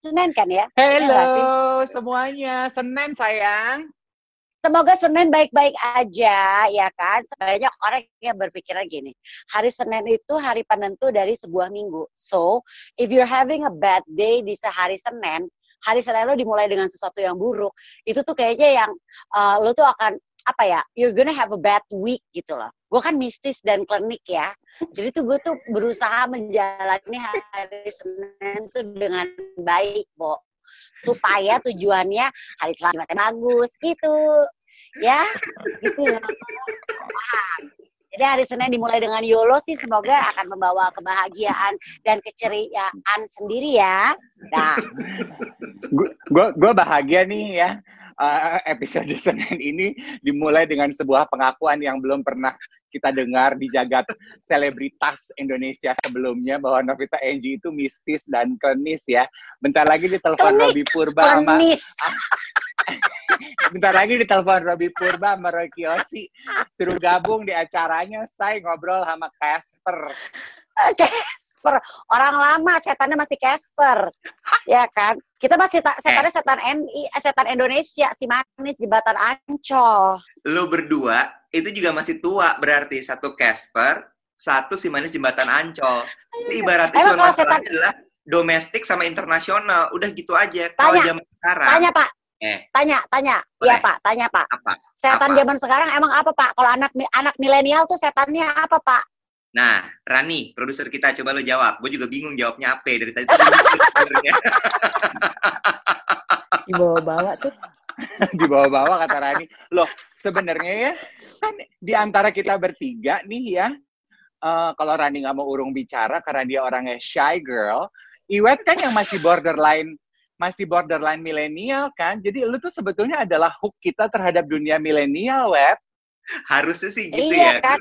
Senin kan ya? Halo semuanya, Senin sayang. Semoga Senin baik-baik aja ya kan. Banyak orang yang berpikiran gini, hari Senin itu hari penentu dari sebuah minggu. So, if you're having a bad day di sehari Senin, hari Senin lo dimulai dengan sesuatu yang buruk, itu tuh kayaknya yang uh, lo tuh akan apa ya, you're gonna have a bad week gitu loh. Gue kan mistis dan klinik ya, jadi tuh gue tuh berusaha menjalani hari Senin tuh dengan baik, Bo supaya tujuannya hari selanjutnya bagus gitu ya gitu Paham. jadi hari Senin dimulai dengan YOLO sih semoga akan membawa kebahagiaan dan keceriaan sendiri ya nah gue bahagia nih ya. Eh, episode Senin ini dimulai dengan sebuah pengakuan yang belum pernah kita dengar di jagat selebritas Indonesia sebelumnya bahwa Novita Enji itu mistis dan klinis ya. Bentar lagi ditelepon Klinik, Robi Purba sama bentar lagi ditelepon Robi Purba sama Roy Kiyoshi suruh gabung di acaranya saya ngobrol sama Casper. Casper orang lama setannya masih Casper ya kan kita masih ta- setannya setan NI eh, setan Indonesia si manis jembatan Ancol lu berdua itu juga masih tua berarti satu Casper, satu si manis jembatan Ancol. Itu ibaratnya Emang kalau masalahnya setan- adalah domestik sama internasional. Udah gitu aja. Kalau Tanya, zaman sekarang, tanya pak eh tanya tanya iya pak tanya pak apa? Setan Apa? zaman sekarang emang apa Pak? Kalau anak anak milenial tuh setannya apa Pak? Nah, Rani, produser kita coba lo jawab. Gue juga bingung jawabnya apa dari tadi. dibawa-bawa tuh di bawah-bawah kata Rani. Loh, sebenarnya ya kan di antara kita bertiga nih ya, eh, kalau Rani nggak mau urung bicara karena dia orangnya shy girl, Iwet kan yang masih borderline masih borderline milenial kan. Jadi lu tuh sebetulnya adalah hook kita terhadap dunia milenial, Wet. Harusnya sih gitu Iya ya. kan?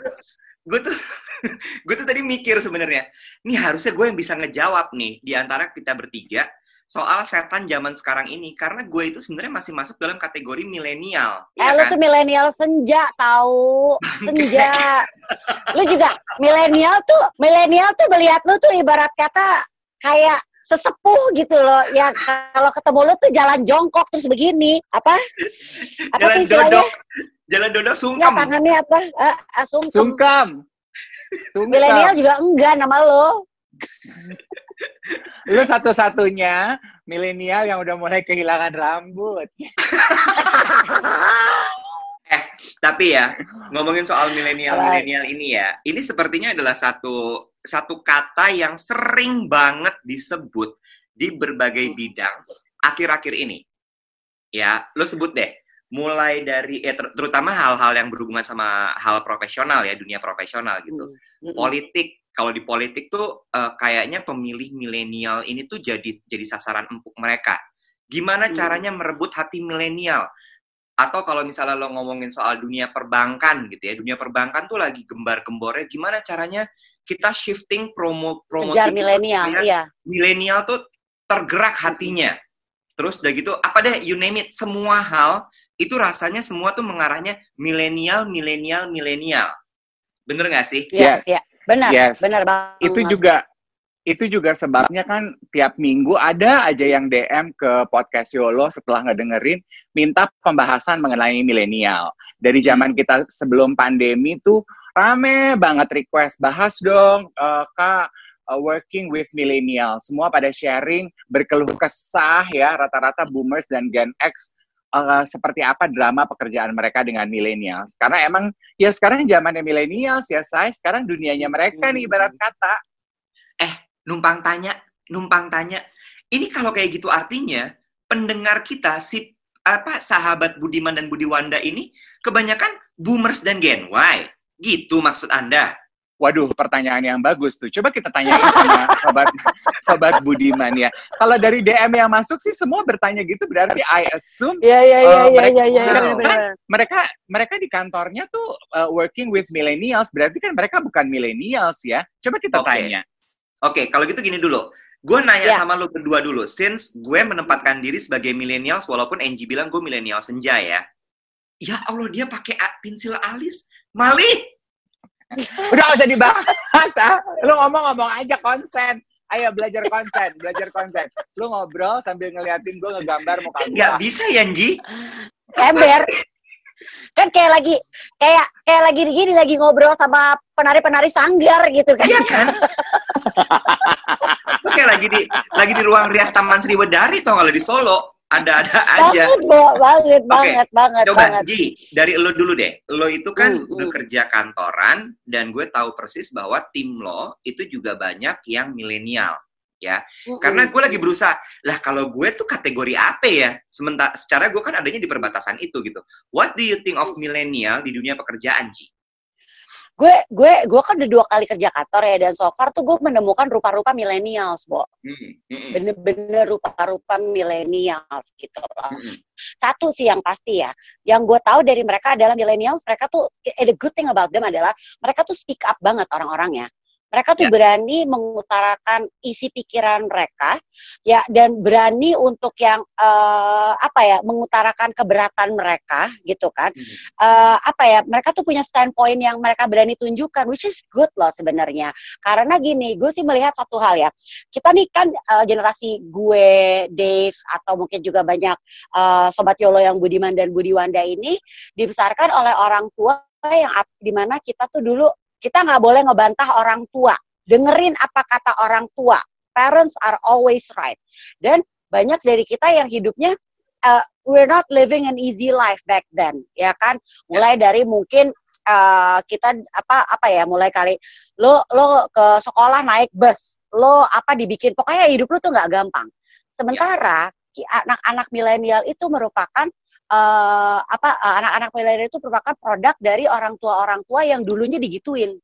Gue tuh gue tuh tadi mikir sebenarnya. Nih harusnya gue yang bisa ngejawab nih di antara kita bertiga soal setan zaman sekarang ini karena gue itu sebenarnya masih masuk dalam kategori milenial. Eh Iya lu kan? tuh milenial senja tahu. Senja. lu juga milenial tuh, milenial tuh melihat lu tuh ibarat kata kayak sesepuh gitu loh. Ya kalau ketemu lu tuh jalan jongkok terus begini. Apa? Apa Jalan sih dodok. Jalan dodok Ya sungkem. tangannya apa? Eh, ah, sungkem. Sungkam. Sungkam. Milenial juga enggak nama lo. Lu satu-satunya milenial yang udah mulai kehilangan rambut. Tapi ya, ngomongin soal milenial-milenial ini ya, ini sepertinya adalah satu satu kata yang sering banget disebut di berbagai bidang akhir-akhir ini. Ya, lo sebut deh. Mulai dari eh, ter- terutama hal-hal yang berhubungan sama hal profesional ya, dunia profesional gitu. Mm-mm. Politik, kalau di politik tuh eh, kayaknya pemilih milenial ini tuh jadi jadi sasaran empuk mereka. Gimana Hmm. caranya merebut hati milenial? Atau kalau misalnya lo ngomongin soal dunia perbankan gitu ya, dunia perbankan tuh lagi gembar-gembornya gimana caranya kita shifting promo promosi milenial, iya. milenial tuh tergerak hatinya. Terus udah gitu, apa deh, you name it, semua hal itu rasanya semua tuh mengarahnya milenial, milenial, milenial. Bener nggak sih? Iya, iya. Benar, Yes. benar banget. itu juga itu juga sebabnya kan tiap minggu ada aja yang DM ke podcast Yolo setelah ngedengerin minta pembahasan mengenai milenial. Dari zaman kita sebelum pandemi tuh rame banget request bahas dong eh, Kak eh, working with millennial. Semua pada sharing berkeluh kesah ya rata-rata boomers dan Gen X eh, seperti apa drama pekerjaan mereka dengan millennials. Karena emang ya sekarang zamannya millennials ya saya sekarang dunianya mereka nih ibarat kata numpang tanya, numpang tanya. Ini kalau kayak gitu artinya pendengar kita si apa sahabat Budiman dan Budiwanda ini kebanyakan boomers dan Gen Y. Gitu maksud Anda? Waduh, pertanyaan yang bagus tuh. Coba kita tanyain sama sobat sobat Budiman ya. Kalau dari DM yang masuk sih semua bertanya gitu berarti I assume Iya iya iya Oh, iya mereka- iya iya Wow. benar-benar. mereka mereka di kantornya tuh uh, working with millennials berarti kan mereka bukan millennials ya. Coba kita Oke. tanya. Oke, kalau gitu gini dulu. Gue nanya Ya. sama lu berdua dulu. Since gue menempatkan diri sebagai millennials, walaupun Angie bilang gue millennial senja ya. Ya Allah, dia pakai pensil alis. Malih! Udah gak usah dibahas ah. Lu ngomong-ngomong aja konsen. Ayo belajar konsen, belajar konsen. Lu ngobrol sambil ngeliatin gue ngegambar muka gue. Nggak bisa ya, Angie? Ember. Kan kayak lagi kayak kayak lagi gini lagi ngobrol sama penari-penari sanggar gitu kan. Iya kan? Lu kayak lagi di lagi di ruang rias Taman Sriwedari tau kalau di Solo. Ada-ada aja. Banget, banget, Oke, banget, banget, Coba banget. Ji, dari lo dulu deh. Lo itu kan Hmm, hmm. bekerja kantoran dan gue tahu persis bahwa tim lo itu juga banyak yang milenial. Ya, Mm-mm. karena gue lagi berusaha. Lah kalau gue tuh kategori apa ya? Sementara secara gue kan adanya di perbatasan itu gitu. What do you think of milenial di dunia pekerjaan, Ji? Gue gue gue kan udah dua kali kerja kantor ya dan so far tuh gue menemukan rupa-rupa millennials, Bo. Hmm, hmm, Bener-bener rupa-rupa millennials gitu loh. hmm, Satu sih yang pasti ya, yang gue tahu dari mereka adalah millennials, mereka tuh eh, the good thing about them adalah mereka tuh speak up banget orang-orangnya. Mereka tuh Ya. berani mengutarakan isi pikiran mereka, ya dan berani untuk yang eh, apa ya mengutarakan keberatan mereka gitu kan. hmm. eh, apa ya mereka tuh punya standpoint yang mereka berani tunjukkan which is good loh sebenarnya karena gini gue sih melihat satu hal ya kita nih kan eh, generasi gue Dave atau mungkin juga banyak eh, sobat Yolo yang Budiman dan Budiwanda ini dibesarkan oleh orang tua yang di mana kita tuh dulu kita nggak boleh ngebantah orang tua. Dengerin apa kata orang tua. Parents are always right. Dan banyak dari kita yang hidupnya uh, we're not living an easy life back then ya kan? Mulai dari mungkin uh, kita apa apa ya mulai kali lo lo ke sekolah naik bus lo apa dibikin pokoknya hidup lo tuh nggak gampang. Sementara anak-anak milenial itu merupakan uh, apa uh, anak-anak milenial itu merupakan produk dari orang tua orang tua yang dulunya digituin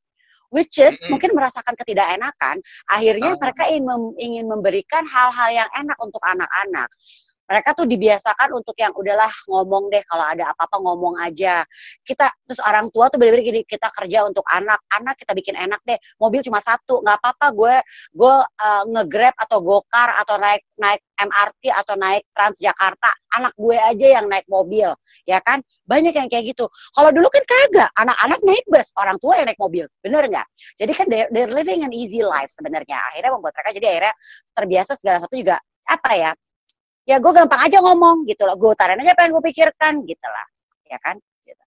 which is Mm-mm. mungkin merasakan ketidakenakan akhirnya Oh. mereka ingin, mem- ingin memberikan hal-hal yang enak untuk anak-anak mereka tuh dibiasakan untuk yang udahlah ngomong deh kalau ada apa-apa ngomong aja. Kita terus orang tua tuh bener-bener gini kita kerja untuk anak anak kita bikin enak deh mobil cuma satu nggak apa-apa gue gue uh, ngegrab atau gokar atau naik naik MRT atau naik Transjakarta anak gue aja yang naik mobil. Ya kan? Banyak yang kayak gitu. Kalau dulu kan kagak anak-anak naik bus orang tua yang naik mobil bener nggak? Jadi kan they're, they're living an easy life sebenarnya akhirnya membuat mereka jadi akhirnya terbiasa segala satu juga apa ya ya gue gampang aja ngomong gitu loh gue utarin aja apa yang gue pikirkan gitu lah ya kan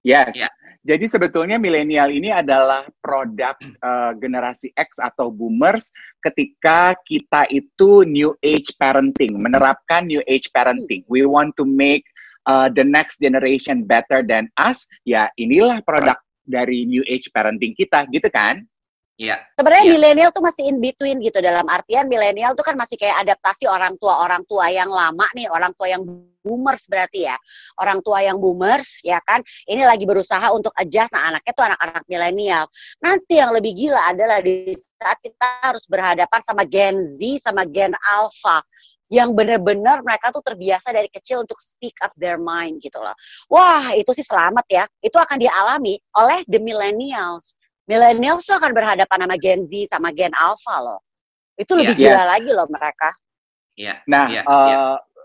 Yes. Ya. Jadi sebetulnya milenial ini adalah produk uh, generasi X atau boomers ketika kita itu new age parenting, menerapkan new age parenting. We want to make uh, the next generation better than us. Ya, inilah produk dari new age parenting kita, gitu kan? Iya. Sebenarnya Iya. milenial tuh masih in between gitu dalam artian milenial tuh kan masih kayak adaptasi orang tua orang tua yang lama nih orang tua yang boomers berarti ya orang tua yang boomers ya kan ini lagi berusaha untuk adjust nah anaknya tuh anak-anak milenial nanti yang lebih gila adalah di saat kita harus berhadapan sama Gen Z sama Gen Alpha yang benar-benar mereka tuh terbiasa dari kecil untuk speak up their mind gitu loh. Wah, itu sih selamat ya. Itu akan dialami oleh the millennials millennials tuh akan berhadapan sama Gen Z sama Gen Alpha loh. Itu lebih Iya. gila Yes. lagi loh mereka. Iya. Nah, Iya, uh, iya.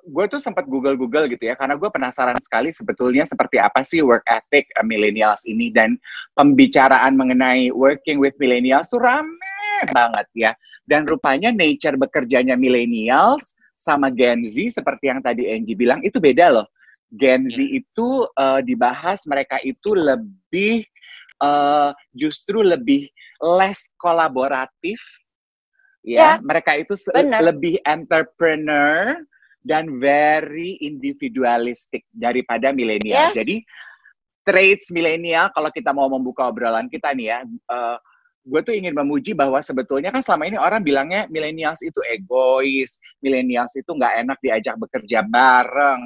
gue tuh sempat Google-Google gitu ya, karena gue penasaran sekali sebetulnya seperti apa sih work ethic uh, millennials ini dan pembicaraan mengenai working with millennials tuh rame banget ya. Dan rupanya nature bekerjanya millennials sama Gen Z seperti yang tadi Angie bilang itu beda loh. Gen Z itu uh, dibahas mereka itu lebih uh, justru lebih less kolaboratif ya, Ya, mereka itu benar. lebih entrepreneur dan very individualistic daripada milenial. Yes. Jadi traits milenial kalau kita mau membuka obrolan kita nih ya, eh, gue tuh ingin memuji bahwa sebetulnya kan selama ini orang bilangnya millennials itu egois, millennials itu nggak enak diajak bekerja bareng,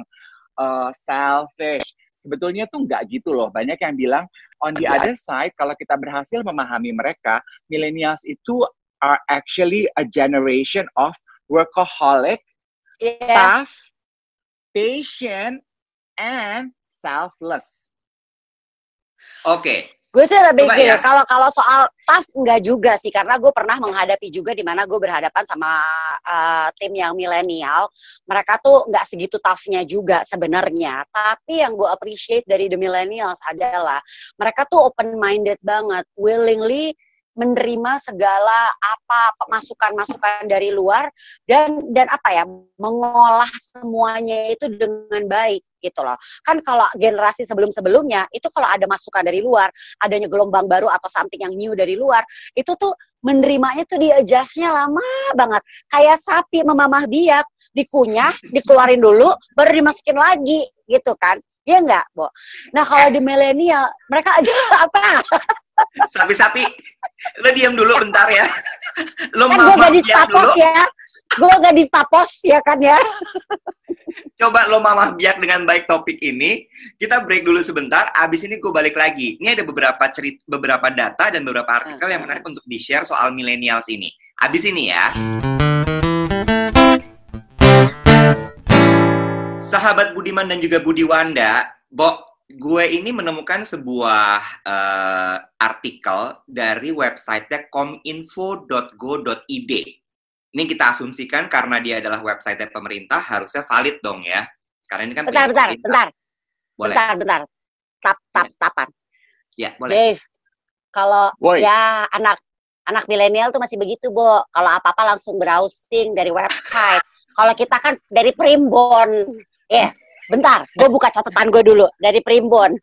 eh, selfish. Sebetulnya tuh nggak gitu loh. Banyak yang bilang on the other side, kalau kita berhasil memahami mereka, millennials itu are actually a generation of workaholic, tough, Yes. patient, and selfless. Oke, Gue sih lebih gini, ya. kalau kalau soal tough enggak juga sih, karena gue pernah menghadapi juga di mana gue berhadapan sama uh, tim yang milenial. Mereka tuh nggak segitu toughnya juga sebenarnya. Tapi yang gue appreciate dari the millennials adalah mereka tuh open minded banget, willingly menerima segala apa masukan-masukan dari luar dan dan apa ya mengolah semuanya itu dengan baik gitu loh kan kalau generasi sebelum-sebelumnya itu kalau ada masukan dari luar adanya gelombang baru atau something yang new dari luar itu tuh menerimanya tuh di adjustnya lama banget kayak sapi memamah biak dikunyah dikeluarin dulu baru dimasukin lagi gitu kan Iya enggak, Bo? Nah, kalau di milenial, mereka aja apa? Sapi-sapi, lo diam dulu bentar ya. Lo kan gue mama gak di biak dulu, ya. Gue gak di stapos ya kan ya. coba lo mama biak dengan baik topik ini. Kita break dulu sebentar, abis ini gue balik lagi. Ini ada beberapa cerita, beberapa data dan beberapa artikel yang menarik untuk di-share soal millennials ini. Abis ini ya. Sahabat Budiman dan juga Budi Wanda, Bo, gue ini menemukan sebuah eh, artikel dari website kominfo.go.id. Ini kita asumsikan karena dia adalah website pemerintah, harusnya valid dong ya. Karena ini kan Bentar, bentar, pemerintah. bentar, Boleh. bentar, bentar. Tap, tap, tapan. Ya, boleh. Dave, kalau Woi. ya anak anak milenial tuh masih begitu, Bo. Kalau apa-apa langsung browsing dari website. Kalau kita kan dari primbon. Ya, bentar, gue buka catatan gue dulu dari primbon.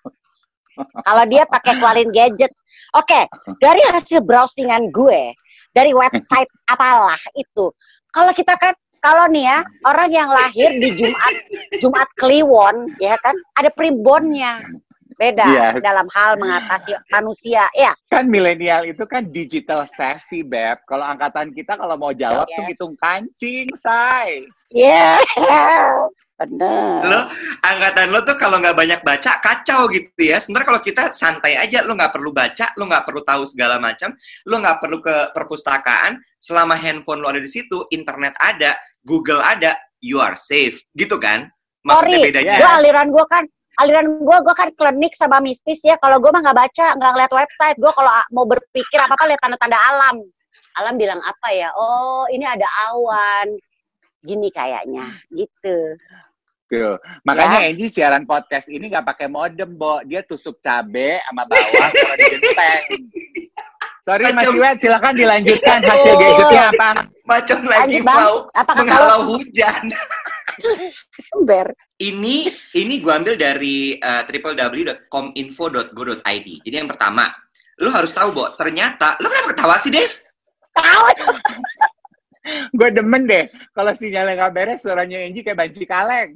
Kalau dia pakai keluarin gadget. Oke, dari hasil browsingan gue, dari website apalah itu. Kalau kita kan kalau nih ya, orang yang lahir di Jumat Jumat Kliwon, ya kan, ada primbonnya. Beda Yes. dalam hal mengatasi manusia. Ya, Kan milenial itu kan digital savvy, Beb. Kalau angkatan kita kalau mau jawab tuh Yes. hitung kancing, say. ya, bener. Lo, angkatan lo tuh kalau nggak banyak baca, kacau gitu ya. Sebenarnya kalau kita santai aja, lo nggak perlu baca, lo nggak perlu tahu segala macam, lo nggak perlu ke perpustakaan. Selama handphone lo ada di situ, internet ada, Google ada, you are safe. Gitu kan? Maksudnya Sorry, bedanya. gue aliran gue kan aliran gue gue kan klinik sama mistis ya kalau gue mah nggak baca nggak ngeliat website gue kalau mau berpikir apa apa lihat tanda-tanda alam alam bilang apa ya oh ini ada awan gini kayaknya gitu Tuh. Makanya Ya. Angie siaran podcast ini nggak pakai modem, Bo. Dia tusuk cabe sama bawang kalau digenteng. Sorry Mas Iwan, silakan dilanjutkan hasil Oh. gadgetnya apa. Macam lagi Lanjut, mau Apakah menghalau kalau- hujan. ember Ini ini gua ambil dari uh, www.kominfo.go.id. Jadi yang pertama, lo harus tahu, Bo, ternyata, lo kenapa ketawa sih, Dave? tahu Gue demen deh, kalau sinyalnya nggak beres, suaranya Angie kayak banci kaleng.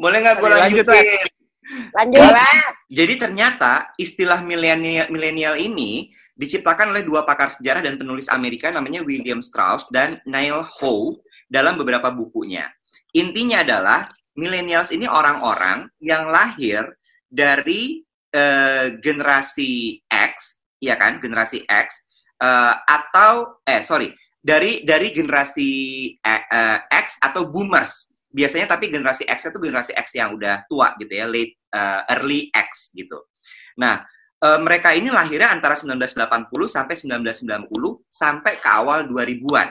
Boleh nggak gue Oke, lanjut, lanjutin? lanjut Jadi ternyata istilah milenial milenial ini diciptakan oleh dua pakar sejarah dan penulis Amerika namanya William Strauss dan Neil Howe dalam beberapa bukunya. Intinya adalah millennials ini orang-orang yang lahir dari eh, generasi X, ya kan, generasi X eh, atau eh sorry dari dari generasi eh, X atau boomers biasanya tapi generasi X itu generasi X yang udah tua gitu ya late eh, early X gitu. Nah eh, mereka ini lahirnya antara 1980 sampai 1990 sampai ke awal 2000-an.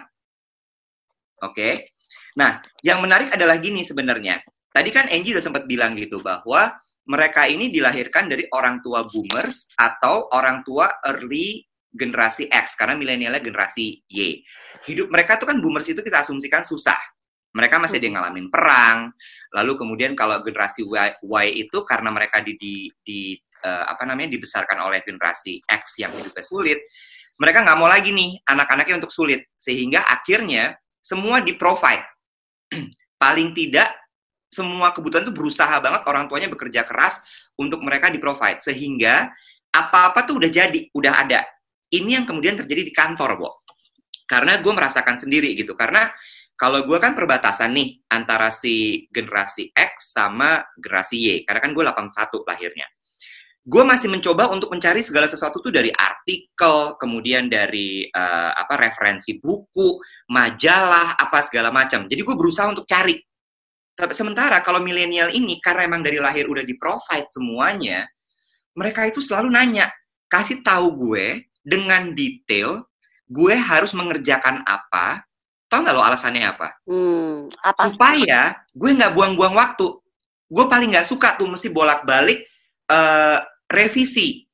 Oke. Nah, yang menarik adalah gini sebenarnya. Tadi kan Angie udah sempat bilang gitu bahwa mereka ini dilahirkan dari orang tua boomers atau orang tua early generasi X karena milenialnya generasi Y. Hidup mereka tuh kan boomers itu kita asumsikan susah. Mereka masih ada yang ngalamin perang. Lalu kemudian kalau generasi Y, Y itu karena mereka di, di, di eh, apa namanya dibesarkan oleh generasi X yang hidupnya sulit, mereka nggak mau lagi nih anak-anaknya untuk sulit sehingga akhirnya semua di provide. Paling tidak semua kebutuhan itu berusaha banget orang tuanya bekerja keras untuk mereka di provide sehingga apa-apa tuh udah jadi, udah ada. Ini yang kemudian terjadi di kantor, Bo. Karena gue merasakan sendiri gitu. Karena kalau gue kan perbatasan nih antara si generasi X sama generasi Y. Karena kan gue 81 lahirnya. gue masih mencoba untuk mencari segala sesuatu tuh dari artikel, kemudian dari uh, apa referensi buku, majalah, apa segala macam. Jadi gue berusaha untuk cari. Tapi sementara kalau milenial ini karena emang dari lahir udah di provide semuanya, mereka itu selalu nanya, kasih tahu gue dengan detail, gue harus mengerjakan apa. Tahu nggak lo alasannya apa? Hmm, apa? Supaya gue nggak buang-buang waktu. Gue paling nggak suka tuh mesti bolak-balik uh, revisi.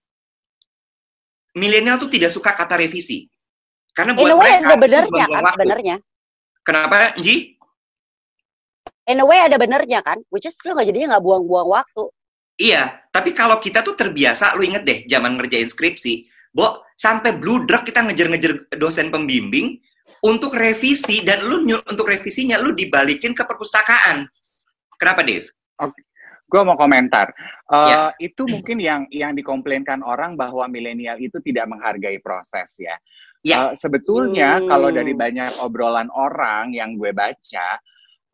Milenial tuh tidak suka kata revisi. Karena In buat a way mereka ada benernya kan waktu. sebenarnya. Kenapa, Ji? In a way ada benernya kan, which is lu nggak jadinya nggak buang-buang waktu. Iya, tapi kalau kita tuh terbiasa, lu inget deh, zaman ngerjain skripsi, Bo, sampai bludrek kita ngejar-ngejar dosen pembimbing untuk revisi, dan lu untuk revisinya, lu dibalikin ke perpustakaan. Kenapa, Dave? Gue mau komentar. Eh, Ya. Itu mungkin yang yang dikomplainkan orang bahwa milenial itu tidak menghargai proses ya. Ya. Eh, sebetulnya Hmm. kalau dari banyak obrolan orang yang gue baca,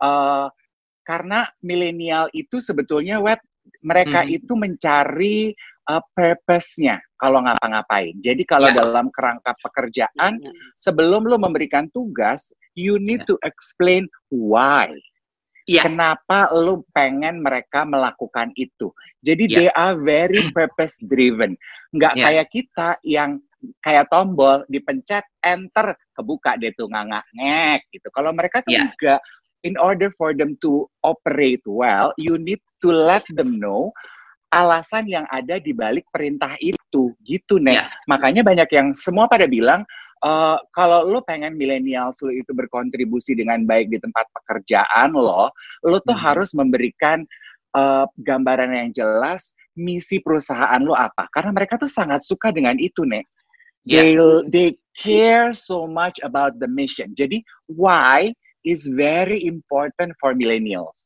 eh, karena milenial itu sebetulnya web mereka Hmm. itu mencari eh, purpose-nya kalau ngapa-ngapain. Jadi kalau Ya. dalam kerangka pekerjaan, Hmm. sebelum lo memberikan tugas, you need Ya. to explain why. Iya. Kenapa lo pengen mereka melakukan itu? Jadi Ya. they are very purpose driven. Nggak Ya. kayak kita yang kayak tombol dipencet enter kebuka deh tuh nggak ngek gitu. Kalau mereka tuh Ya. enggak in order for them to operate well, you need to let them know alasan yang ada di balik perintah itu gitu nih. Ya. Makanya banyak yang semua pada bilang eh, kalau lo pengen millennials lo itu berkontribusi dengan baik di tempat pekerjaan lo, lo tuh Hmm. harus memberikan eh, gambaran yang jelas misi perusahaan lo apa. Karena mereka tuh sangat suka dengan itu nih. Ya. They they care so much about the mission. Jadi why is very important for millennials.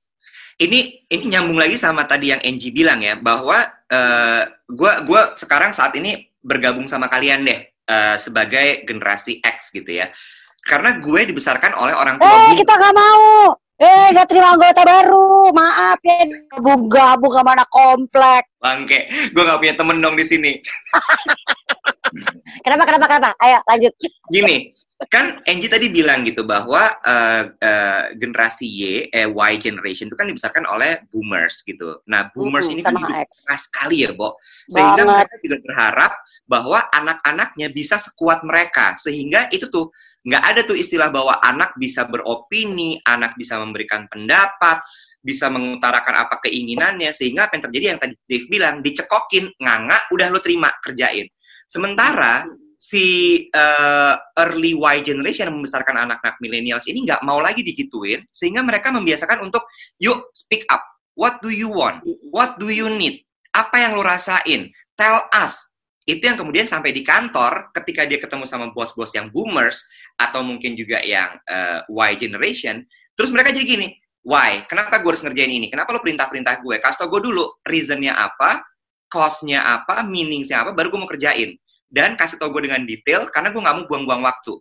Ini ini nyambung lagi sama tadi yang Angie bilang ya bahwa eh, gua gua sekarang saat ini bergabung sama kalian deh eh, sebagai generasi X gitu ya karena gue dibesarkan oleh orang tua Eh gue kita nggak mau. Eh nggak terima anggota baru. Maaf ya gabung-gabung sama anak komplek. bangke gue nggak punya temen dong di sini Kenapa kenapa kenapa? Ayo lanjut. gini kan Angie tadi bilang gitu bahwa eh, eh, generasi Y eh Y generation itu kan dibesarkan oleh boomers gitu nah boomers Mm-mm, ini kan keras sekali ya Bo sehingga Banget. mereka juga berharap bahwa anak-anaknya bisa sekuat mereka sehingga itu tuh nggak ada tuh istilah bahwa anak bisa beropini anak bisa memberikan pendapat bisa mengutarakan apa keinginannya sehingga apa yang terjadi yang tadi Dave bilang dicekokin nganga udah lo terima kerjain sementara si eh, early Y generation yang membesarkan anak-anak millennials ini nggak mau lagi digituin sehingga mereka membiasakan untuk yuk speak up. What do you want? What do you need? Apa yang lo rasain? Tell us. Itu yang kemudian sampai di kantor ketika dia ketemu sama bos-bos yang boomers atau mungkin juga yang eh, Y generation terus mereka jadi gini why? Kenapa gue harus ngerjain ini? Kenapa lo perintah-perintah gue? Kasih tau gue dulu reasonnya apa cost-nya apa meaning-nya apa baru gue mau kerjain dan kasih tau gue dengan detail karena gue nggak mau buang-buang waktu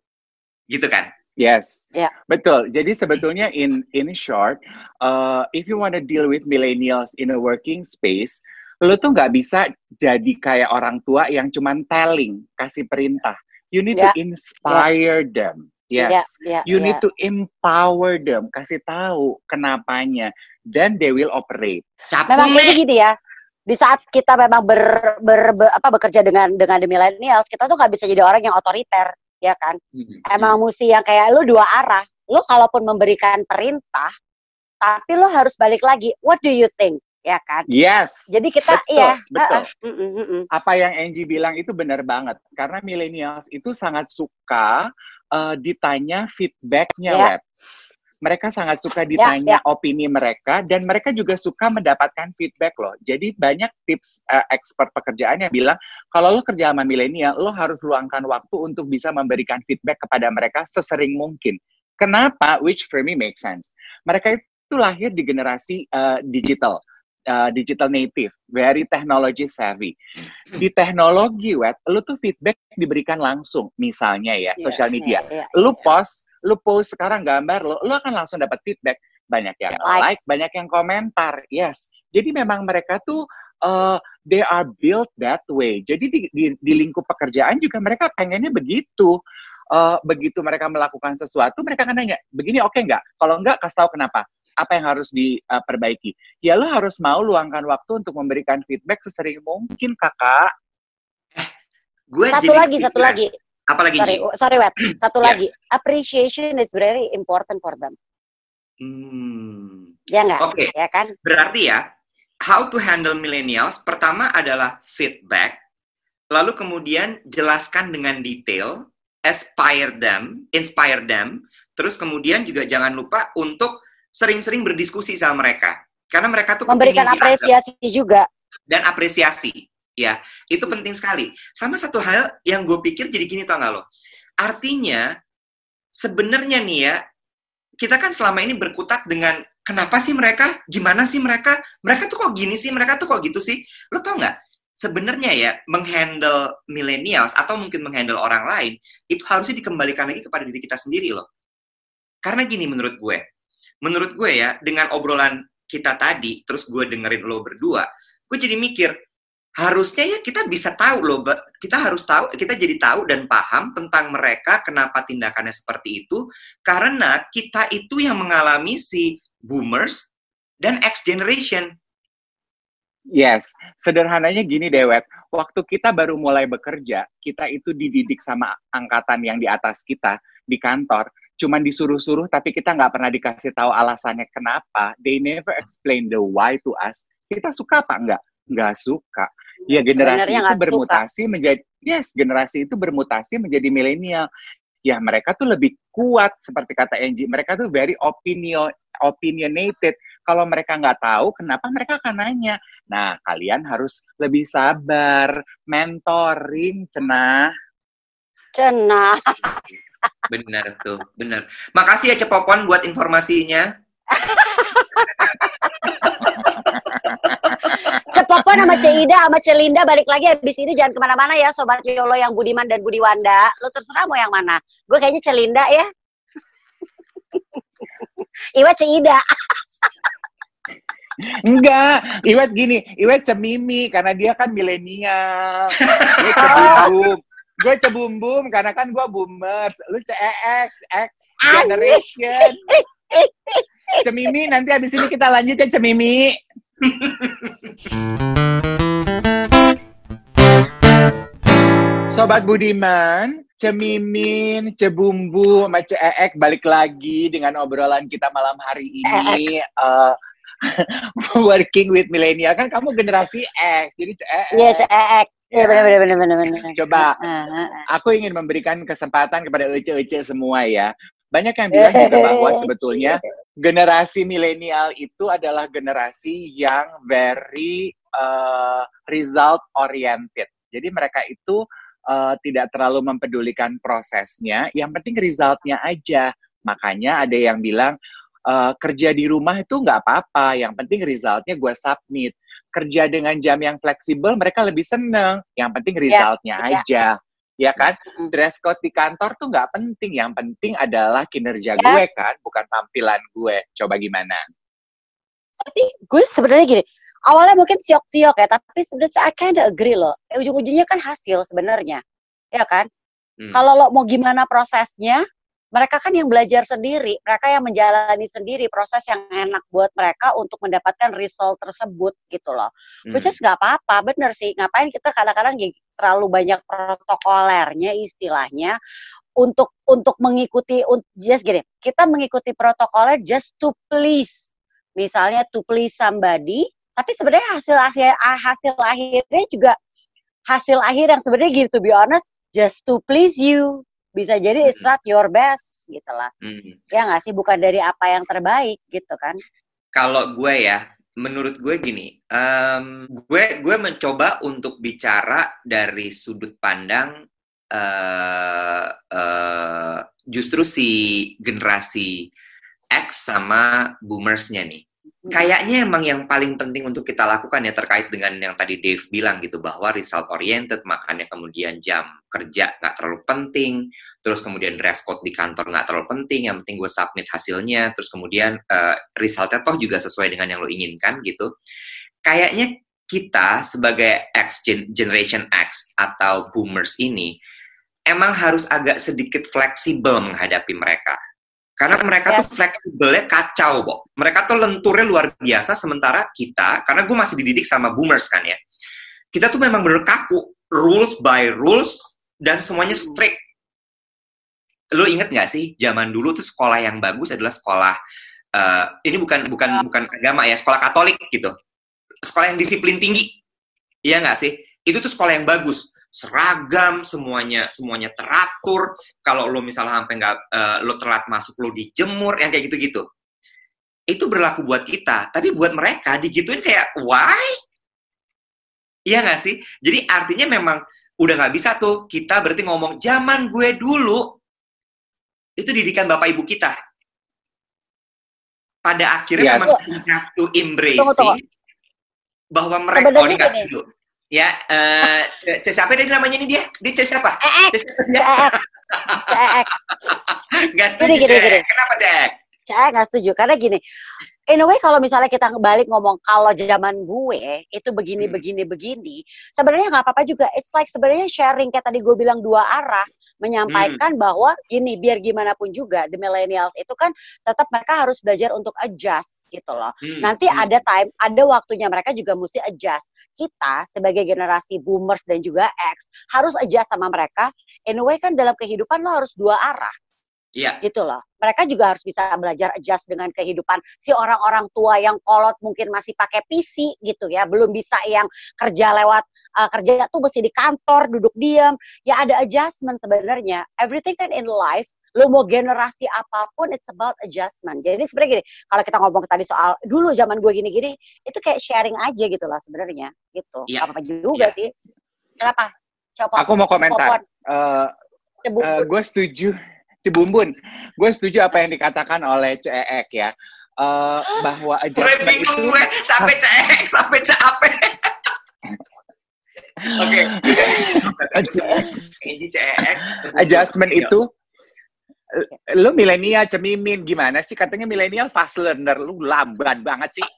gitu kan Yes, Ya. betul. Jadi sebetulnya in in short, uh, if you want to deal with millennials in a working space, lo tuh nggak bisa jadi kayak orang tua yang cuman telling, kasih perintah. You need Ya. to inspire them. Yes. Ya, ya, You ya. need to empower them, kasih tahu kenapanya, then they will operate. capek Memang ini gini ya. Di saat kita memang ber, ber, ber- apa bekerja dengan dengan the millennials, kita tuh nggak bisa jadi orang yang otoriter, ya kan? Emang mesti yang kayak lu dua arah. Lu kalaupun memberikan perintah, tapi lu harus balik lagi. What do you think? Ya kan? Yes. Jadi kita Betul, iya, betul. ah, mm, mm, mm, mm. apa yang Angie bilang itu benar banget karena millennials itu sangat suka eh, ditanya feedbacknya Ya. web mereka sangat suka ditanya opini mereka dan mereka juga suka mendapatkan feedback loh. Jadi banyak tips eh, expert pekerjaan yang bilang kalau lo kerja sama milenial lo harus luangkan waktu untuk bisa memberikan feedback kepada mereka sesering mungkin. Kenapa? Which for me makes sense. Mereka itu lahir di generasi eh, digital eh, digital native very technology savvy di teknologi web, lu tuh feedback diberikan langsung, misalnya ya, Iya, sosial media. iya, iya, Lu iya. post, lu post sekarang gambar lu, lu akan langsung dapat feedback. Banyak yang Likes. like, banyak yang komentar, yes. Jadi memang mereka tuh uh, they are built that way. Jadi di, di, di lingkup pekerjaan juga mereka pengennya begitu. Uh, begitu mereka melakukan sesuatu, mereka akan nanya, begini oke okay nggak? Kalau nggak, kasih tahu kenapa. Apa yang harus diperbaiki? Ya lo harus mau luangkan waktu untuk memberikan feedback sesering mungkin, kakak. Gue Satu jadi lagi, satu lagi. Apa lagi? Sorry, Ji? sorry, Wet. Satu Ya. lagi. Appreciation is very important for them. Hmm. Ya nggak? Oke. Ya kan? Berarti ya, how to handle millennials, pertama adalah feedback, lalu kemudian jelaskan dengan detail, aspire them, inspire them, terus kemudian juga jangan lupa untuk sering-sering berdiskusi sama mereka. Karena mereka tuh Memberikan kepingin dianggap apresiasi juga. dan apresiasi. Ya, itu penting sekali. Sama satu hal yang gue pikir jadi gini tau gak lo? Artinya, sebenarnya nih ya, kita kan selama ini berkutat dengan kenapa sih mereka, gimana sih mereka, mereka tuh kok gini sih, mereka tuh kok gitu sih. Lo tau nggak? Sebenarnya ya, menghandle millennials atau mungkin menghandle orang lain, itu harusnya dikembalikan lagi kepada diri kita sendiri loh. Karena gini menurut gue, menurut gue ya, dengan obrolan kita tadi, terus gue dengerin lo berdua, gue jadi mikir, harusnya ya kita bisa tahu loh, kita harus tahu, kita jadi tahu dan paham tentang mereka kenapa tindakannya seperti itu, karena kita itu yang mengalami si boomers dan X generation. Yes, sederhananya gini Dewet, waktu kita baru mulai bekerja, kita itu dididik sama angkatan yang di atas kita di kantor, cuman disuruh-suruh tapi kita nggak pernah dikasih tahu alasannya kenapa. They never explain the why to us. Kita suka apa enggak? Nggak suka. Ya generasi Sebenarnya itu nggak suka. bermutasi menjadi yes, generasi itu bermutasi menjadi milenial. Ya mereka tuh lebih kuat seperti kata Angie. Mereka tuh very opinion opinionated. Kalau mereka nggak tahu, kenapa mereka akan nanya? Nah, kalian harus lebih sabar, mentoring, cenah. Cenah. Benar tuh, benar. Makasih ya Cepopon buat informasinya. Cepopon sama Ceida sama Celinda balik lagi habis ini jangan ke mana-mana ya Sobat Yolo yang Budiman dan Budi Wanda. Lu terserah mau yang mana. Gue kayaknya Celinda ya. Iwa Ceida. Enggak, Iwet gini, Iwet cemimi karena dia kan milenial. Gue cebumbum. Gue cebumbum karena kan gue boomers. Lu CEX, X generation. Cemimi, nanti abis ini kita lanjut ya Cemimi. Sobat Budiman, Cemimin, Cebumbu, sama Ceek balik lagi dengan obrolan kita malam hari ini. eh, working with millennial kan kamu generasi X, jadi Ceek. Iya Ceek. Iya benar benar benar benar benar. Coba aku ingin memberikan kesempatan kepada ece-ece semua ya. Banyak yang bilang juga bahwa sebetulnya generasi milenial itu adalah generasi yang very uh, result oriented. Jadi mereka itu uh, tidak terlalu mempedulikan prosesnya, yang penting resultnya aja. Makanya ada yang bilang uh, kerja di rumah itu nggak apa-apa, yang penting resultnya gue submit. Kerja dengan jam yang fleksibel mereka lebih seneng, yang penting resultnya ya. aja. Ya kan? Dress code di kantor tuh nggak penting. Yang penting adalah kinerja Yes. gue kan, bukan tampilan gue. Coba gimana? Tapi gue sebenarnya gini, awalnya mungkin siok-siok ya, tapi sebenarnya I kinda agree loh. Eh, Ujung-ujungnya kan hasil sebenarnya. Ya kan? Hmm. Kalau lo mau gimana prosesnya, mereka kan yang belajar sendiri, mereka yang menjalani sendiri proses yang enak buat mereka untuk mendapatkan result tersebut gitu loh. Hmm. Which is nggak apa-apa, bener sih. Ngapain kita kadang-kadang terlalu banyak protokolernya istilahnya untuk untuk mengikuti just gini, kita mengikuti protokoler just to please. Misalnya to please somebody, tapi sebenarnya hasil hasil hasil akhirnya juga hasil akhir yang sebenarnya gitu to be honest just to please you. Bisa jadi it's not your best gitu lah. Hmm. Ya nggak sih bukan dari apa yang terbaik gitu kan. Kalau gue ya, menurut gue gini, em, gue gue mencoba untuk bicara dari sudut pandang eh eh, justru si generasi X sama boomersnya nih. Kayaknya emang yang paling penting untuk kita lakukan ya terkait dengan yang tadi Dave bilang gitu bahwa result oriented makanya kemudian jam kerja nggak terlalu penting, terus kemudian dress code di kantor nggak terlalu penting, yang penting gue submit hasilnya, terus kemudian eh, resultnya toh juga sesuai dengan yang lo inginkan gitu. Kayaknya kita sebagai X gen- generation X atau boomers ini emang harus agak sedikit fleksibel menghadapi mereka. Karena mereka Ya. tuh fleksibelnya kacau, Bo. Mereka tuh lenturnya luar biasa, sementara kita, karena gue masih dididik sama boomers kan ya, kita tuh memang bener kaku, rules by rules, dan semuanya strict. Lo inget gak sih, zaman dulu tuh sekolah yang bagus adalah sekolah, eh, ini bukan bukan bukan agama ya, sekolah Katolik gitu. Sekolah yang disiplin tinggi. Iya nggak sih? Itu tuh sekolah yang bagus seragam semuanya semuanya teratur. Kalau lo misalnya sampai nggak eh, lo telat masuk lo dijemur yang kayak gitu-gitu. Itu berlaku buat kita tapi buat mereka digituin kayak why? Iya nggak sih? Jadi artinya memang udah nggak bisa tuh kita berarti ngomong zaman gue dulu itu didikan bapak ibu kita. Pada akhirnya Yes. memang we have to embracing Tunggu, tunggu. bahwa mereka oh, ini nggak dulu ya eh C- siapa tadi namanya ini dia dia C siapa Eh, C siapa dia Cek, cek, Nggak Gini, setuju, gini, Cek. gini. Kenapa, Cek? saya nggak setuju karena gini in a way kalau misalnya kita balik ngomong kalau zaman gue itu begini Hmm. begini begini sebenarnya nggak apa-apa juga it's like sebenarnya sharing kayak tadi gue bilang dua arah menyampaikan Hmm. bahwa gini biar gimana pun juga the millennials itu kan tetap mereka harus belajar untuk adjust gitu loh Hmm, nanti hmm. ada time ada waktunya mereka juga mesti adjust kita sebagai generasi boomers dan juga X harus adjust sama mereka in a way kan dalam kehidupan lo harus dua arah Iya. gitu loh. Mereka juga harus bisa belajar adjust dengan kehidupan si orang-orang tua yang kolot mungkin masih pakai PC gitu ya, belum bisa yang kerja lewat uh, kerja tuh mesti di kantor duduk diam. Ya ada adjustment sebenarnya. Everything kan in life lo mau generasi apa pun it's about adjustment. Jadi sebenarnya gini, kalau kita ngomong tadi soal dulu zaman gue gini-gini, itu kayak sharing aja gitu lah sebenarnya gitu. Iya. Apa juga Iya. sih? Kenapa? Coba. Aku mau komentar. Eh, Cebut. eh, gue setuju, Cibumbun. Gue setuju apa yang dikatakan oleh Ceek ya. Eh, bahwa Gue adjustment bingung itu gue sampai cek sampai cap. Oke. Cek. adjustment itu lu milenial cemimin gimana sih? Katanya milenial fast learner. Lu lamban banget sih.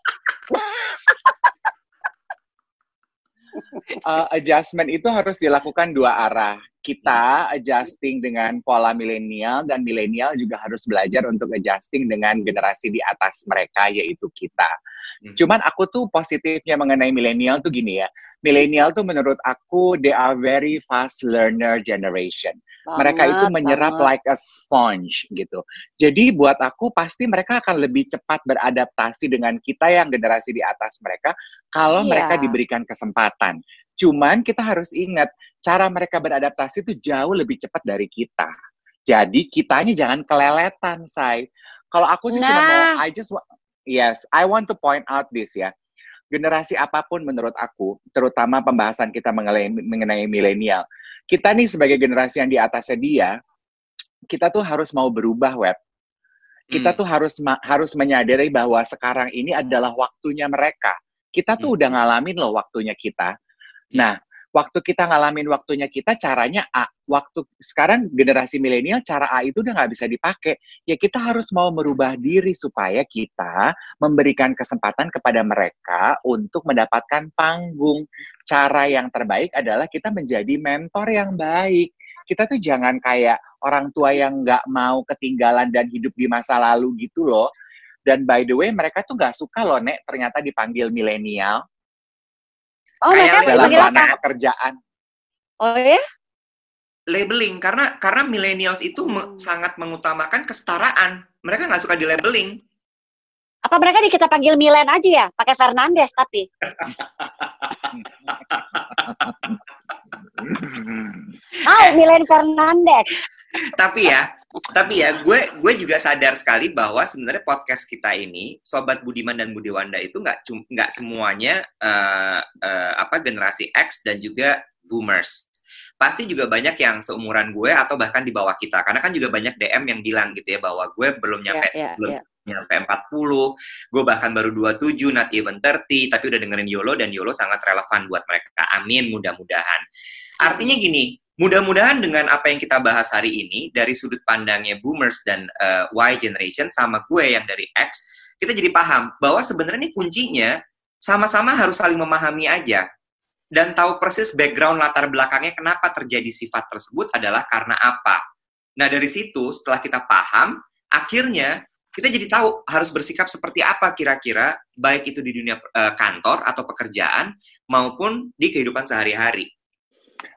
Uh, adjustment itu harus dilakukan dua arah kita adjusting dengan pola milenial dan milenial juga harus belajar untuk adjusting dengan generasi di atas mereka yaitu kita Hmm. cuman aku tuh positifnya mengenai milenial tuh gini ya milenial tuh menurut aku they are very fast learner generation mereka itu Banget, menyerap banget. like a sponge gitu. Jadi buat aku pasti mereka akan lebih cepat beradaptasi dengan kita yang generasi di atas mereka kalau Iya. mereka diberikan kesempatan. Cuman kita harus ingat cara mereka beradaptasi itu jauh lebih cepat dari kita. Jadi kitanya jangan keleletan, say. Kalau aku sih cuma mau Nah. I just wa- yes, I want to point out this ya. Generasi apa pun menurut aku, terutama pembahasan kita mengenai mengenai milenial, kita nih sebagai generasi yang di atasnya dia, kita tuh harus mau berubah web. Kita Hmm. tuh harus ma- harus menyadari bahwa sekarang ini adalah waktunya mereka. Kita tuh Hmm. udah ngalamin loh waktunya kita. Nah, waktu kita ngalamin waktunya kita, caranya A. Waktu sekarang generasi milenial, cara A itu udah nggak bisa dipakai. Ya kita harus mau merubah diri supaya kita memberikan kesempatan kepada mereka untuk mendapatkan panggung. Cara yang terbaik adalah kita menjadi mentor yang baik. Kita tuh jangan kayak orang tua yang nggak mau ketinggalan dan hidup di masa lalu gitu loh. Dan by the way, mereka tuh nggak suka loh, Nek, ternyata dipanggil milenial Oh, mereka Kayak dalam ranah pekerjaan. Oh ya? labeling karena karena millennials itu me- Hmm. sangat mengutamakan kesetaraan. Mereka nggak suka di labeling. Apa mereka di kita panggil Milen aja ya? Pakai Fernandes tapi. Oh, Milen Fernandes. tapi ya, tapi ya, gue gue juga sadar sekali bahwa sebenarnya podcast kita ini, sobat Budiman dan Budiwanda itu nggak nggak semuanya eh, eh, apa generasi X dan juga boomers. Pasti juga banyak yang seumuran gue atau bahkan di bawah kita. Karena kan juga banyak DM yang bilang gitu ya bahwa gue belum Ya, nyampe ya, belum ya. nyampe 40, gue bahkan baru 27, not even 30, tapi udah dengerin YOLO dan YOLO sangat relevan buat mereka. Amin, mudah-mudahan. Artinya gini, mudah-mudahan dengan apa yang kita bahas hari ini, dari sudut pandangnya boomers dan eh, Y generation sama gue yang dari X, kita jadi paham bahwa sebenarnya ini kuncinya sama-sama harus saling memahami aja dan tahu persis background latar belakangnya kenapa terjadi sifat tersebut adalah karena apa. Nah, dari situ setelah kita paham, akhirnya kita jadi tahu harus bersikap seperti apa kira-kira baik itu di dunia uh, kantor atau pekerjaan maupun di kehidupan sehari-hari.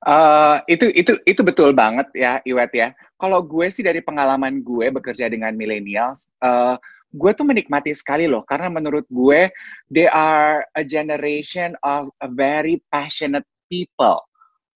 Uh, itu itu itu betul banget ya Iwet ya. Kalau gue sih dari pengalaman gue bekerja dengan millennials, uh, gue tuh menikmati sekali loh karena menurut gue they are a generation of a very passionate people.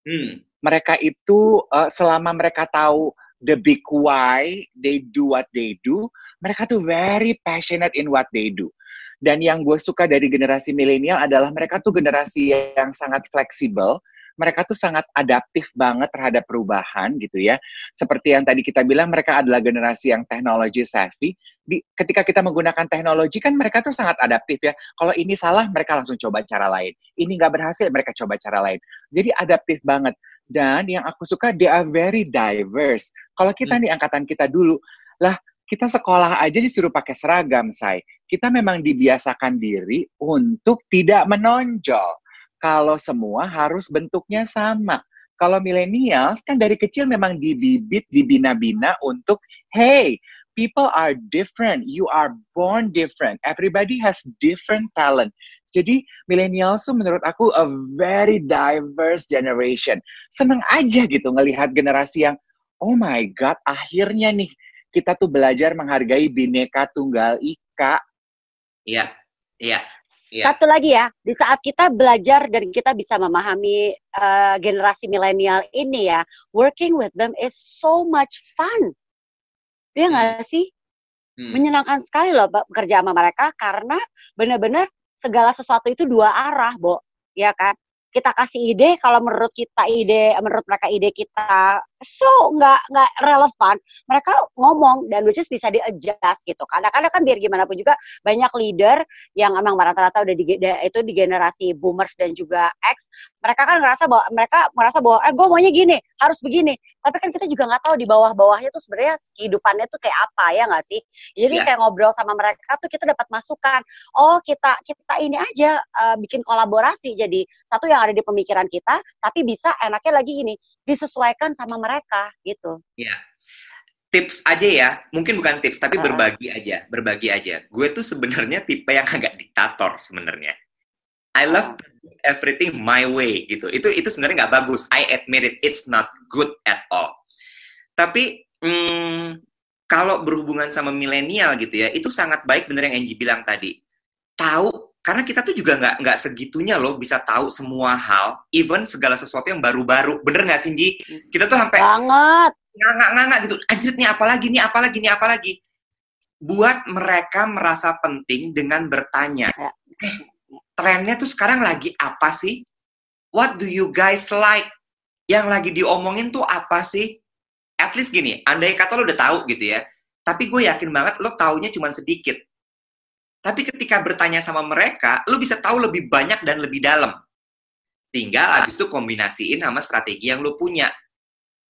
Hmm. Mereka itu uh, selama mereka tahu the big why they do what they do, mereka tuh very passionate in what they do. Dan yang gue suka dari generasi milenial adalah mereka tuh generasi yang sangat fleksibel, mereka tuh sangat adaptif banget terhadap perubahan gitu ya. Seperti yang tadi kita bilang, mereka adalah generasi yang teknologi savvy. Di, ketika kita menggunakan teknologi kan mereka tuh sangat adaptif ya. Kalau ini salah, mereka langsung coba cara lain. Ini nggak berhasil, mereka coba cara lain. Jadi adaptif banget. Dan yang aku suka, they are very diverse. Kalau kita hmm. nih angkatan kita dulu, lah kita sekolah aja disuruh pakai seragam, say. Kita memang dibiasakan diri untuk tidak menonjol kalau semua harus bentuknya sama. Kalau milenials kan dari kecil memang dibibit, dibina-bina untuk, hey, people are different, you are born different, everybody has different talent. Jadi millennials tuh menurut aku a very diverse generation. Seneng aja gitu ngelihat generasi yang, oh my god, akhirnya nih kita tuh belajar menghargai bineka tunggal ika. Iya, iya. Yeah. Satu lagi ya, di saat kita belajar dan kita bisa memahami uh, generasi milenial ini ya, working with them is so much fun. Iya nggak hmm. sih? Hmm. Menyenangkan sekali loh bekerja sama mereka karena benar-benar segala sesuatu itu dua arah, Bo. Ya kan? kita kasih ide kalau menurut kita ide menurut mereka ide kita so nggak nggak relevan. Mereka ngomong dan which is bisa di adjust gitu kadang-kadang kan biar gimana pun juga banyak leader yang emang rata-rata udah di, itu di generasi boomers dan juga X mereka kan ngerasa bahwa mereka merasa bahwa eh gue maunya gini harus begini. Tapi kan kita juga nggak tahu di bawah-bawahnya tuh sebenarnya kehidupannya tuh kayak apa ya nggak sih? Jadi yeah. kayak ngobrol sama mereka tuh kita dapat masukan oh kita kita ini aja uh, bikin kolaborasi jadi satu yang ada di pemikiran kita tapi bisa enaknya lagi ini disesuaikan sama mereka gitu ya yeah. tips aja ya mungkin bukan tips tapi uh berbagi aja berbagi aja gue tuh sebenarnya tipe yang agak diktator sebenarnya I love everything my way gitu. Itu itu sebenarnya nggak bagus. I admit it, it's not good at all. Tapi hmm, kalau berhubungan sama milenial gitu ya, itu sangat baik bener yang Angie bilang tadi. Tahu karena kita tuh juga nggak nggak segitunya loh bisa tahu semua hal, even segala sesuatu yang baru-baru. Bener nggak sih, Ji? Kita tuh sampai banget nggak nggak gitu. Anjir nih apalagi nih apalagi nih apalagi. Buat mereka merasa penting dengan bertanya. Ya. Eh, trennya tuh sekarang lagi apa sih? What do you guys like? Yang lagi diomongin tuh apa sih? At least gini, andai kata lo udah tahu gitu ya, tapi gue yakin banget lo taunya cuma sedikit. Tapi ketika bertanya sama mereka, lo bisa tahu lebih banyak dan lebih dalam. Tinggal abis itu kombinasiin sama strategi yang lo punya.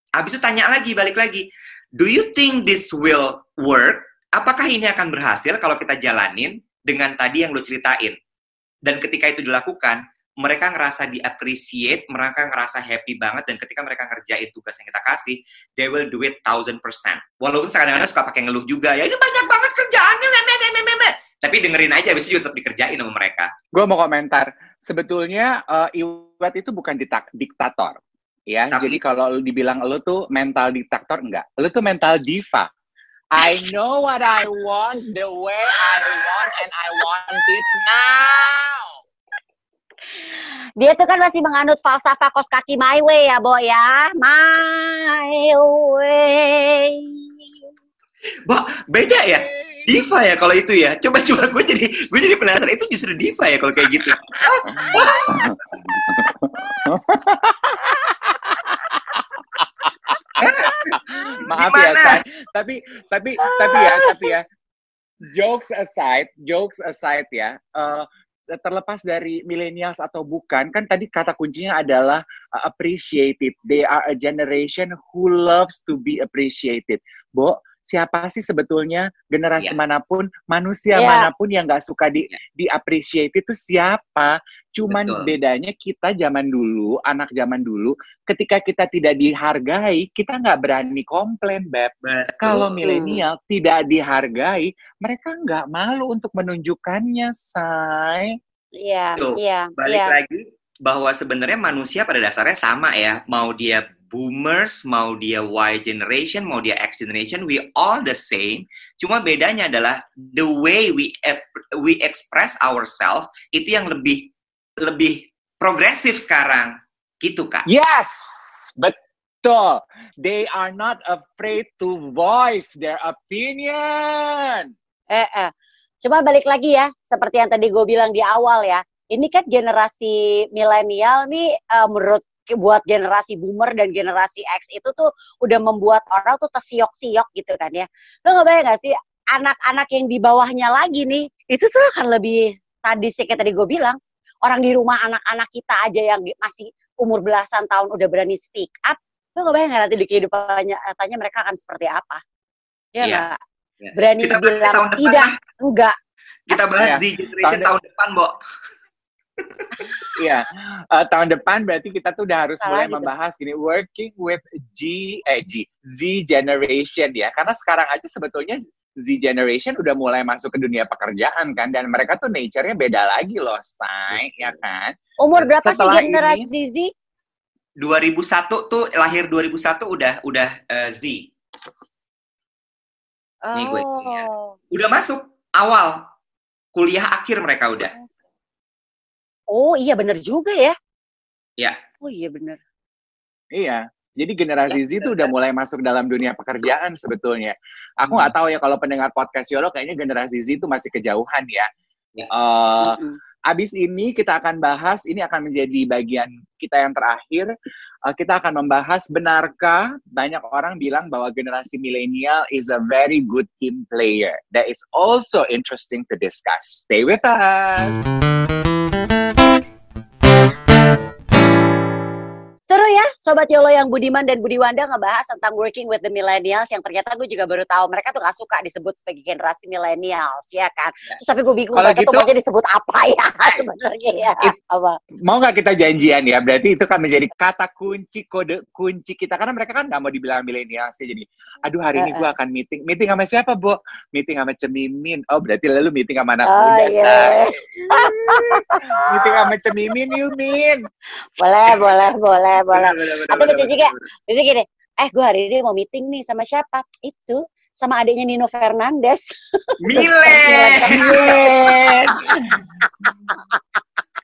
Abis itu tanya lagi, balik lagi. Do you think this will work? Apakah ini akan berhasil kalau kita jalanin dengan tadi yang lo ceritain? Dan ketika itu dilakukan, mereka ngerasa di-appreciate, mereka ngerasa happy banget, dan ketika mereka ngerjain tugas yang kita kasih, they will do it thousand percent. Walaupun kadang-kadang suka pakai ngeluh juga, ya ini banyak banget kerjaannya. Tapi dengerin aja, habis itu tetap dikerjain sama mereka. Gue mau komentar, sebetulnya uh, Iwat itu bukan diktator. Ya, Tapi, jadi kalau dibilang lo tuh mental diktator, enggak. Lo tuh mental diva. I know what I want the way I want and I want it now. Dia tuh kan masih menganut falsafah kos kaki my way ya, Bo ya. My way. Bah, beda ya? Diva ya kalau itu ya. Coba coba gue jadi gue jadi penasaran itu justru diva ya kalau kayak gitu. Maaf ya, San. Tapi tapi tapi ya, tapi ya. Jokes aside, jokes aside ya. Uh, terlepas dari millennials atau bukan, kan tadi kata kuncinya adalah uh, appreciated. They are a generation who loves to be appreciated. Bo, siapa sih sebetulnya generasi Iya. mana pun, manusia Iya. mana pun yang nggak suka di Iya. di-appreciate itu siapa? Cuman Betul. bedanya kita zaman dulu, anak zaman dulu, ketika kita tidak dihargai, kita nggak berani komplain, Beb. Betul. Kalau milenial tidak dihargai, mereka nggak malu untuk menunjukkannya, say. Iya, Tuh, iya, balik iya. lagi bahwa sebenarnya manusia pada dasarnya sama ya mau dia boomers mau dia Y generation mau dia X generation we all the same cuma bedanya adalah the way we we express ourselves itu yang lebih lebih progresif sekarang gitu kak Yes, betul. They are not afraid to voice their opinion. Eh, eh. Cuma balik lagi ya, seperti yang tadi gue bilang di awal ya. Ini kan generasi milenial nih eh, menurut buat generasi boomer dan generasi X itu tuh udah membuat orang tuh tersiok-siok gitu kan ya. Lo nggak bayang gak sih anak-anak yang di bawahnya lagi nih, itu tuh akan lebih sadis ya, kayak tadi gue bilang. Orang di rumah anak-anak kita aja yang masih umur belasan tahun udah berani speak up. Lo nggak bayang gak nanti di kehidupannya nyatanya mereka akan seperti apa? Ya Iya. Iya. Berani Kita bilang tahun depan tidak, lah. enggak. kita bahas Ya, Z generation tahun- tahun depan Bo Iya, Eh, tahun depan berarti kita tuh udah harus Salah mulai gitu. membahas gini working with G eh G Z generation ya. Karena sekarang aja sebetulnya Z generation udah mulai masuk ke dunia pekerjaan kan dan mereka tuh nature-nya beda lagi loh, say, ya kan? Umur berapa Setelah sih generasi Z? 2001 tuh lahir 2001 udah udah eh, Z Nih gue. Oh. udah masuk awal kuliah akhir mereka udah Oh iya bener juga ya. Ya. Oh iya bener. Iya. Jadi generasi Z itu udah mulai masuk dalam dunia pekerjaan sebetulnya. Aku Hmm. nggak tahu ya kalau pendengar podcast Yolo kayaknya generasi Z itu masih kejauhan ya. Ya. Eh, Mm-mm. Abis ini kita akan bahas, ini akan menjadi bagian kita yang terakhir. Uh, kita akan membahas benarkah banyak orang bilang bahwa generasi milenial is a very good team player. That is also interesting to discuss. Stay with us. Sobat Yolo yang Budiman dan Budiwanda ngebahas tentang working with the millennials yang ternyata gue juga baru tahu mereka tuh gak suka disebut sebagai generasi millennials ya kan. Terus tapi gue bingung Kalau mereka tuh gitu- maunya disebut apa ya sebenarnya ya. Apa? Mau nggak kita janjian ya? Berarti itu kan menjadi kata kunci, kode kunci kita. Karena mereka kan nggak mau dibilang milenial sih. Jadi, aduh hari ini gue akan meeting. Meeting sama siapa, Bo? Meeting sama Cemimin. Oh, berarti lalu meeting sama anak Oh muda. Say. Meeting sama Cemimin, yuk, Min. Boleh, boleh, boleh, boleh. Bener, bener, bisa juga, bisa gini, eh gue hari ini mau meeting nih sama siapa? Itu sama adiknya Nino Fernandes. Milen Min.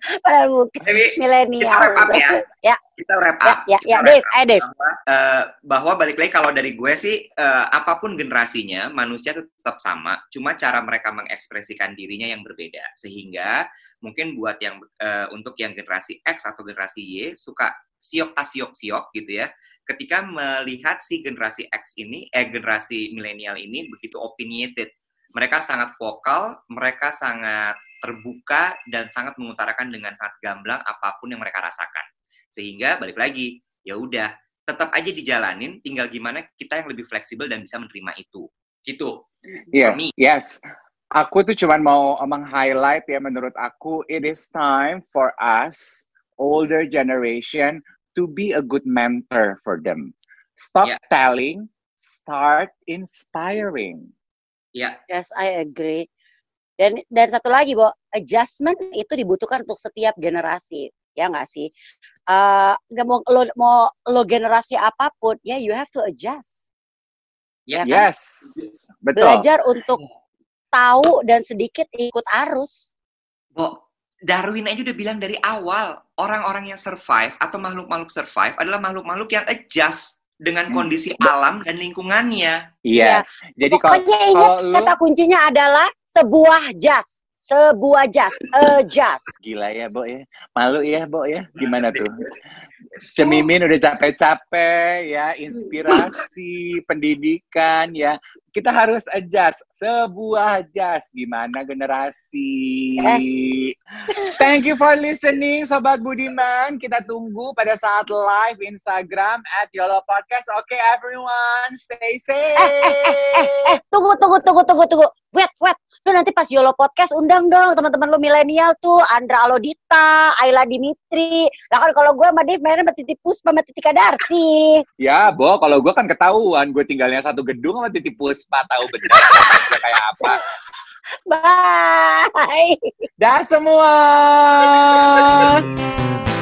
Padahal bukan Tapi milenial. kita wrap up ya. Ya. Kita wrap Ya, up. ya, ya, Dave, ayo Dave. bahwa, eh, bahwa balik lagi kalau dari gue sih eh, apa pun generasinya manusia tetap sama cuma cara mereka mengekspresikan dirinya yang berbeda sehingga mungkin buat yang eh, untuk yang generasi X atau generasi Y suka siok asiok siok gitu ya ketika melihat si generasi X ini eh generasi milenial ini begitu opinionated mereka sangat vokal mereka sangat terbuka dan sangat mengutarakan dengan sangat gamblang apa pun yang mereka rasakan sehingga balik lagi ya udah tetap aja dijalanin tinggal gimana kita yang lebih fleksibel dan bisa menerima itu gitu Iya, Kami. yes. Aku tuh cuman mau meng-highlight ya menurut aku it is time for us older generation to be a good mentor for them. Stop Yeah. telling, start inspiring. ya Yes, I agree. Dan dan satu lagi, Bo, adjustment itu dibutuhkan untuk setiap generasi, ya nggak sih? Eh, nggak mau lo mau lo generasi apa pun, ya you have to adjust. ya Ya kan? Yes, betul. Belajar untuk tahu dan sedikit ikut arus. Bo, Darwin aja udah bilang dari awal orang-orang yang survive atau makhluk-makhluk survive adalah makhluk-makhluk yang adjust dengan Hmm. kondisi alam dan lingkungannya Yes. Jadi kalau Pokoknya ingat kalau lu kata kuncinya adalah sebuah jas, sebuah jas, adjust. gila ya, Bo ya. Malu ya, Bo ya. Gimana tuh? Cemimin udah capek-capek ya, inspirasi, pendidikan ya. kita harus adjust sebuah adjust gimana generasi. Thank you for listening Sobat Budiman. Kita tunggu pada saat live Instagram at Yolo Podcast. Oke everyone, stay safe. Eh, tunggu, tunggu, tunggu, tunggu, tunggu. Wait, wait. Lu nanti pas Yolo Podcast undang dong teman-teman lu milenial tuh. Andra Alodita, Ayla Dimitri. Lah kan kalau gue sama Dave mainnya sama Titi Puspa sama Titi Kadarsi. Ya, Bo, kalau gue kan ketahuan, gue tinggalnya satu gedung sama Titi Puspa, tahu benar gue kayak apa. Bye. Dah semua.